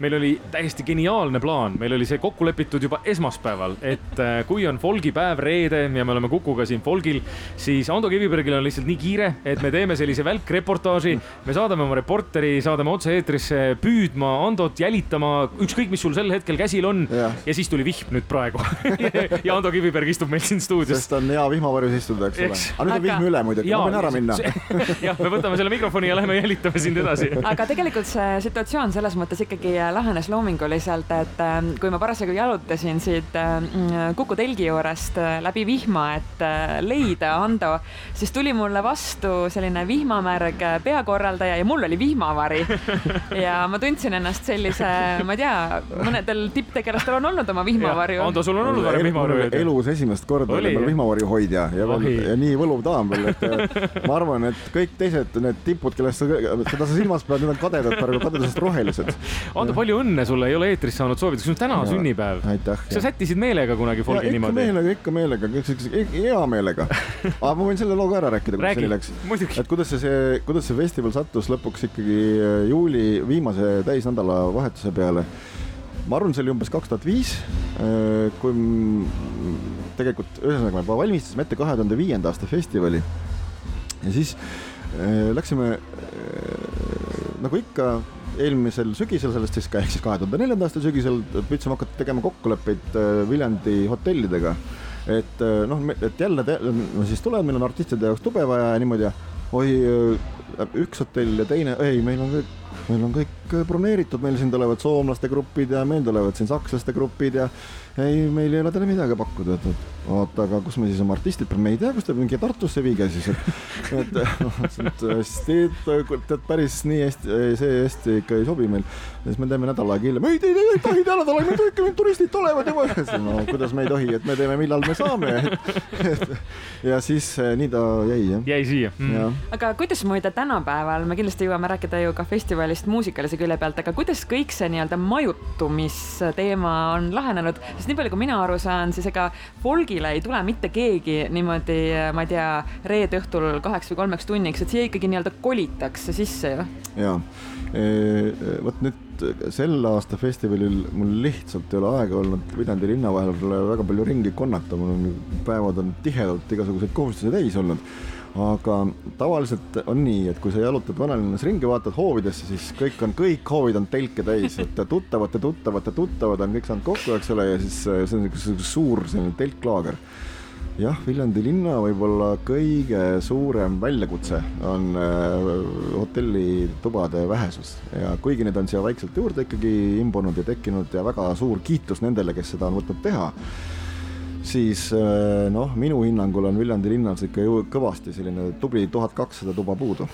meil oli täiesti geniaalne plaan, meil oli see kokku lepitud juba esmaspäeval, et äh, kui on folgipäev reede ja me oleme Kukuga siin folgil, siis Ando Kivibergil on lihtsalt nii kiire, et me teeme sellise välkreportaaži. me saadame oma reporteri, saadame otse-eetrisse püüdma Andot, jälitama ükskõik, mis sul sel hetkel käsil on. ja siis tuli vihm nüüd praegu ja Ando Kiviberg istub meil siin stuudios. sest on hea vihmavarjus istuda, eks ole. aga nüüd on vihm üle muidugi, ma võin ära minna jah, me võtame selle mikrofoni ja lähme jälitame sind edasi. aga tegelikult see situatsioon selles mõttes ikkagi lahenes loominguliselt, et ähm, kui ma parasjagu jalutasin siit ähm, Kuku telgi juurest äh, läbi vihma, et äh, leida Ando, siis tuli mulle vastu selline vihmamärg äh, peakorraldaja ja mul oli vihmavari. ja ma tundsin ennast sellise, ma ei tea, mõnedel tipptegelastel on olnud oma vihmavarju. Ando, sul on olnud varem vihmavarju? elus esimest korda oli mul vihmavarju hoidja ja ja nii võluv daam veel, et ma arvan, et kõik teised need tipud, kellest sa, keda sa silmas pead, need on kadedad praegu, kadedusest rohelised. Ando, palju õnne sulle, ei ole eetris saanud soovida, sul on täna ja, sünnipäev. sa sättisid meelega kunagi folgi niimoodi? ikka meelega, ikka meelega, hea meelega. aga ma võin selle loo ka ära rääkida, kuidas see läks. et kuidas see, see, kuidas see festival sattus lõpuks ikkagi äh, juuli viimase täisnädala vahetuse peale. ma arvan, see oli umbes kaks tuhat viis, äh, kui tegelikult ühesõnaga me valmistasime ette kahe tuhande viienda aasta festivali. ja siis äh, läksime nagu ikka eelmisel sügisel, sellest siis ka ehk siis kahe tuhande neljanda aasta sügisel püüdsime hakata tegema kokkuleppeid äh, Viljandi hotellidega. et äh, noh, et jälle te, no siis tulevad, meil on artistide jaoks tube vaja ja niimoodi ja oi, äh, üks hotell ja teine, ei, meil on meil on kõik broneeritud, meil siin tulevad soomlaste grupid ja meil tulevad siin sakslaste grupid ja ei, meil ei ole teile midagi pakkuda, et, et oota, aga kus me siis oma artistid peame, me ei tea, kus te mingi Tartusse viige siis, et, et noh, tead päris nii hästi, see hästi ikka ei sobi meil. siis me teeme nädal aega hiljem, ei, te ei tohi teada, meil kõik turistid tulevad juba. no kuidas me ei tohi, et me teeme, millal me saame. ja siis eh, nii ta jäi jah. jäi siia mm.. aga kuidas muide tänapäeval, me kindlasti jõuame rääkida ju ka festivalist muusikalise külje pealt, aga kuidas kõik see nii-öelda majutumisteema on lahenenud, sest nii palju, kui mina aru saan, siis ega folgile ei tule mitte keegi niimoodi, ma ei tea, reede õhtul kaheks või kolmeks tunniks, et siia ikkagi nii-öelda kolitakse sisse ju. ja, e, vot nüüd sel aasta festivalil mul lihtsalt ei ole aega olnud Viljandi linna vahel väga palju ringi konnata, mul on päevad on tihedalt igasuguseid kohustusi täis olnud. Aga tavaliselt on nii, et kui sa jalutad vanalinnas ringi, vaatad hoovidesse, siis kõik on, kõik hoovid on telke täis, et tuttavate, tuttavate, tuttavad on kõik saanud kokku, eks ole, ja siis äh, see on niisugune suur selline telklaager. Jah, Viljandi linna võib-olla kõige suurem väljakutse on äh, hotellitubade vähesus. Ja kuigi need on siia vaikselt juurde ikkagi imbunud ja tekkinud ja väga suur kiitus nendele, kes seda on võtnud teha siis äh, noh, minu hinnangul on Viljandi linnas ikka ju kõvasti selline tubli tuhat kakssada tuba puudu.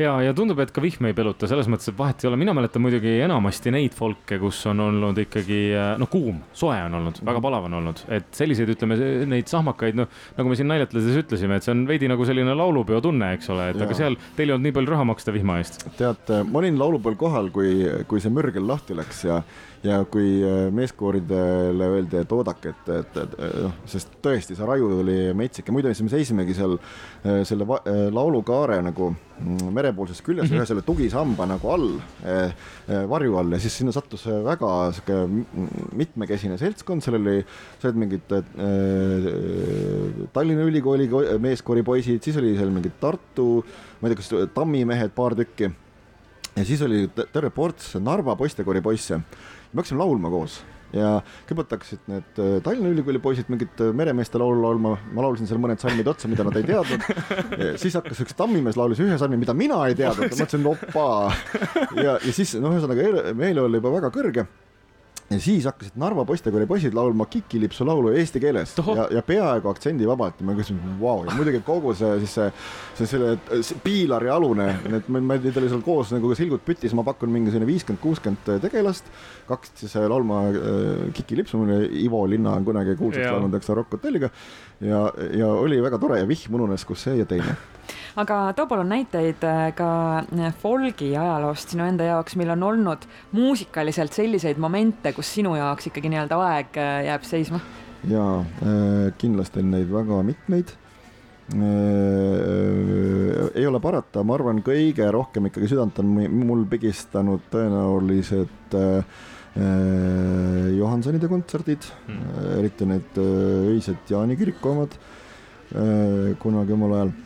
ja, ja tundub, et ka vihm ei peluta selles mõttes, et vahet ei ole, mina mäletan muidugi enamasti neid folke, kus on olnud ikkagi noh, kuum, soe on olnud, väga palav on olnud, et selliseid, ütleme neid sahmakaid, noh nagu me siin naljatledes ütlesime, et see on veidi nagu selline laulupeo tunne, eks ole, et ja. aga seal teil ei olnud nii palju raha maksta vihma eest. tead, ma olin laulupeol kohal, kui, kui see mürgel lahti läks ja ja kui äh, meeskooridele öeldi, et oodake, et, et, et noh, sest tõesti, see raju oli metsik. Ja muidu siis me seisimegi seal äh, selle äh, laulukaare nagu mm, merepoolses küljes mm -hmm. ühe selle tugisamba nagu all, varju all. Ja siis sinna sattus väga sihuke mitmekesine seltskond, seal oli, seal olid mingid äh, Tallinna Ülikooli meeskoori poisid, siis oli seal mingid Tartu, ma ei tea, kas tammimehed, paar tükki. Ja siis oli terve ports Narva poistekoori poisse me hakkasime laulma koos ja hakkasid need äh, Tallinna Ülikooli poisid mingit äh, meremeeste laulu laulma, ma laulsin seal mõned salmid otsa, mida nad ei teadnud. siis hakkas üks tammimees laulis ühe salmi, mida mina ei teadnud, ma mõtlesin opaa. ja, ja siis noh, ühesõnaga meeleolu oli juba väga kõrge ja siis hakkasid Narva poistekooli poisid laulma Kikilipsu laulu eesti keeles. Toho. ja, ja peaaegu aktsendivabalt ja ma küsisin, vau, ja muidugi kogu see siis see, see selle Piilari alune, need, meid oli seal koos nagu silgud pütis, ma pakun mingi selline viiskümmend, kuuskümmend tegelast, kaks siis laulma äh, Kikilipsu, Ivo Linna on kunagi kuulsaks laulnud, eks ole, Rock Hotelliga ja, ja oli väga tore. Ja vihm ununes, kus see ja teine aga too palun näiteid äh, ka äh, folgi ajaloost sinu enda jaoks, mil on olnud muusikaliselt selliseid momente, kus sinu jaoks ikkagi nii-öelda aeg äh, jääb seisma? jaa, kindlasti on neid väga mitmeid. ei ole parata, ma arvan, kõige rohkem ikkagi südant on mul pigistanud tõenäoliselt Johansonide kontserdid mm., eriti need öised Jaani kiriku omad kunagi omal ajal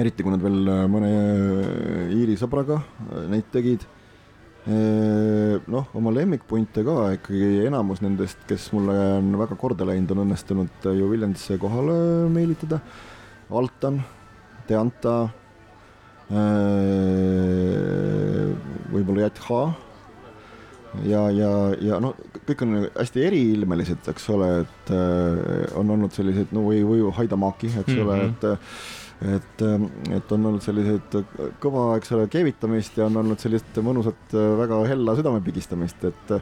eriti kui nad veel äh, mõne äh, Iiri sõbraga äh, neid tegid. noh, oma lemmikpunte ka ikkagi enamus nendest, kes mulle on väga korda läinud, on õnnestunud ju Viljandisse kohale meelitada. Altan, Deanta, võib-olla Jät H ja, ja, ja noh, kõik on hästi eriilmelised, eks ole, et on olnud sellised no või, või Haidamaki, eks mm -hmm. ole, et et, ähm, et on olnud selliseid kõva, eks ole, keevitamist ja on olnud sellist mõnusat, väga hella südamepigistamist, et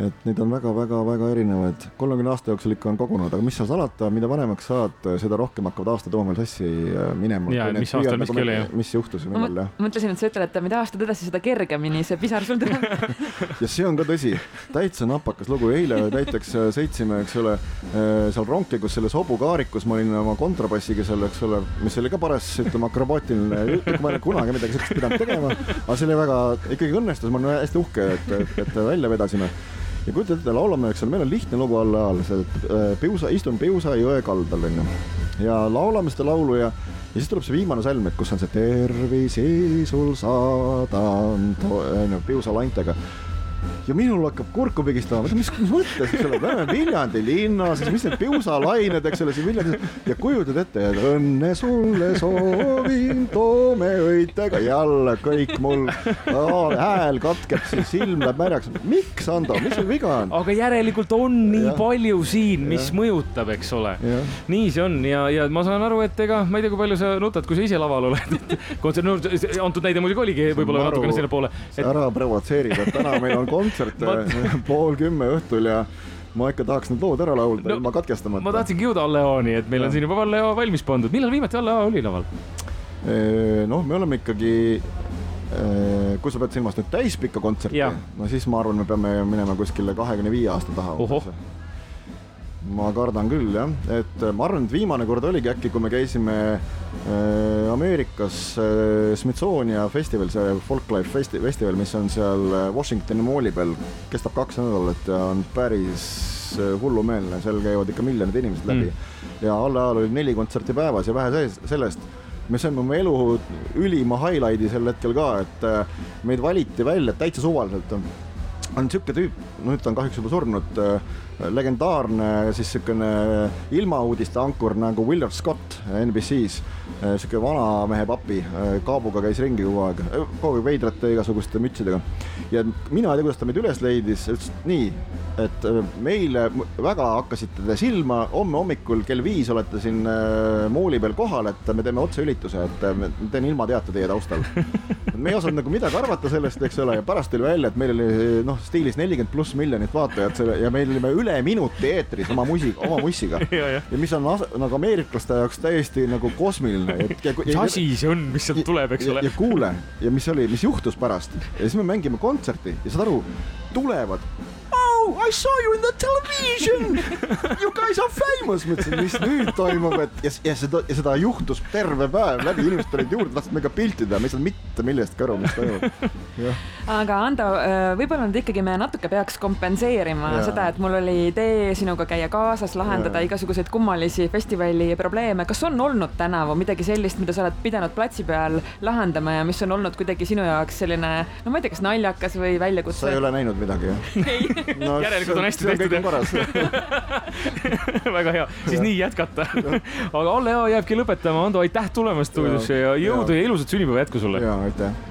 et neid on väga-väga-väga erinevaid, kolmekümne aasta jooksul ikka on kogunenud, aga mis seal salata, mida vanemaks saad, seda rohkem hakkavad aastad omavahel sassi äh, minema. ja, mis aastal miski nagu oli, jah. mis juhtus ja millal, jah. mõtlesin, et sa ütled, et mida aastad edasi, seda kergemini see pisar sul tuleb. Ja see on ka tõsi, täitsa napakas lugu, eile näiteks äh, sõitsime, eks ole, äh, seal rongkäigus selles hobukaarikus, ma olin oma kontrabassiga seal, eks ole, mis oli ka paras, ütleme, akrobaatiline jutt, ma ei ole kunagi midagi sellist pidanud tegema, aga see oli väga, ikkagi õnnestus, ma olen hästi uhke, et, et, et välja vedasime ja kujutate ette, laulame, eks ole, meil on lihtne lugu all, see äh, Piusa, istun Piusa jõe kaldal onju. Ja laulame seda laulu ja ja siis tuleb see viimane salm, et kus on see tervisi sul saada, onju, Piusa laintega ja minul hakkab kurku pigistama, mis, mis mõttes, eks ole, me oleme Viljandi linnas, siis mis need piusalained, eks ole, siin Viljandis ja kujutad ette, et õnne sulle soovin, toome õitega jälle kõik mul oh,, hääl katkeb, silm läheb märjaks. miks, Ando, mis sul viga on? aga järelikult on nii ja. palju siin, mis ja. mõjutab, eks ole. nii see on ja, ja ma saan aru, et ega ma ei tea, kui palju sa nutad, kui sa ise laval oled. kontsert, no antud näide muidugi oligi võib-olla natukene selle poole et.... ära provotseeri, täna meil on kontsert kontsert ma... pool kümme õhtul ja ma ikka tahaks need lood ära laulda no, ilma katkestamata. ma tahtsingi jõuda Alleoni, et meil ja. on siin juba Alleo valmis pandud. millal viimati Alleo oli laval? noh, me oleme ikkagi, kui sa pead silmas nüüd täispikka kontserti, no siis ma arvan, me peame minema kuskile kahekümne viie aasta taha ma kardan küll jah, et ma arvan, et viimane kord oligi äkki, kui me käisime äh, Ameerikas äh, Smithsonia festival, see Folklife festi-, festival, mis on seal äh, Washingtoni mooli peal, kestab kaks nädalat ja on päris äh, hullumeelne, seal käivad ikka miljonid inimesed läbi. Mm.. ja all ajal oli neli kontserti päevas ja vähe sellest. Me saime oma elu ülima highlight'i sel hetkel ka, et äh, meid valiti välja täitsa suvaliselt on niisugune tüüp, nüüd ta on kahjuks juba surnud äh,, legendaarne siis niisugune ilmauudiste ankur nagu Willard Scott NBC-s, niisugune vanamehe papi, kaabuga käis ringi kogu aeg, kogu aeg veidrate igasuguste mütsidega. ja mina ei tea, kuidas ta meid üles leidis, ütles nii, et meile väga hakkasite te silma, homme hommikul kell viis olete siin mooli peal kohal, et me teeme otseülituse, et ma teen ilmateate teie taustal. me ei osanud nagu midagi arvata sellest, eks ole, ja pärast tuli välja, et meil oli noh, stiilis nelikümmend pluss miljonit vaatajat selle ja meil olime üle minuti eetris oma musi, oma mussiga ja, ja. ja mis on nagu ameeriklaste jaoks täiesti nagu kosmiline. mis asi see on, mis sealt tuleb, eks ole. ja kuule ja mis oli, mis juhtus pärast ja siis me mängime kontserti ja saad aru, tulevad I saw you in the television. You guys are famous. mõtlesin, mis nüüd toimub, et ja, ja seda, ja seda juhtus terve päev läbi, inimesed tulid juurde, tahtsid meiega pilti teha, me ei saanud mitte millestki aru, mis toimub. aga Ando, äh, võib-olla nüüd ikkagi me natuke peaks kompenseerima ja. seda, et mul oli idee sinuga käia kaasas, lahendada ja. igasuguseid kummalisi festivali probleeme. kas on olnud tänavu midagi sellist, mida sa oled pidanud platsi peal lahendama ja mis on olnud kuidagi sinu jaoks selline, no ma ei tea, kas naljakas või väljakutse? sa ei ole näinud midagi, jah? ei no, järelikult on hästi tehtud. väga hea, siis ja. nii jätkata aga Olle Aa jääbki lõpetama, Ando, aitäh tulemast stuudiosse ja jõudu ja, ja ilusat sünnipäeva jätku sulle. ja aitäh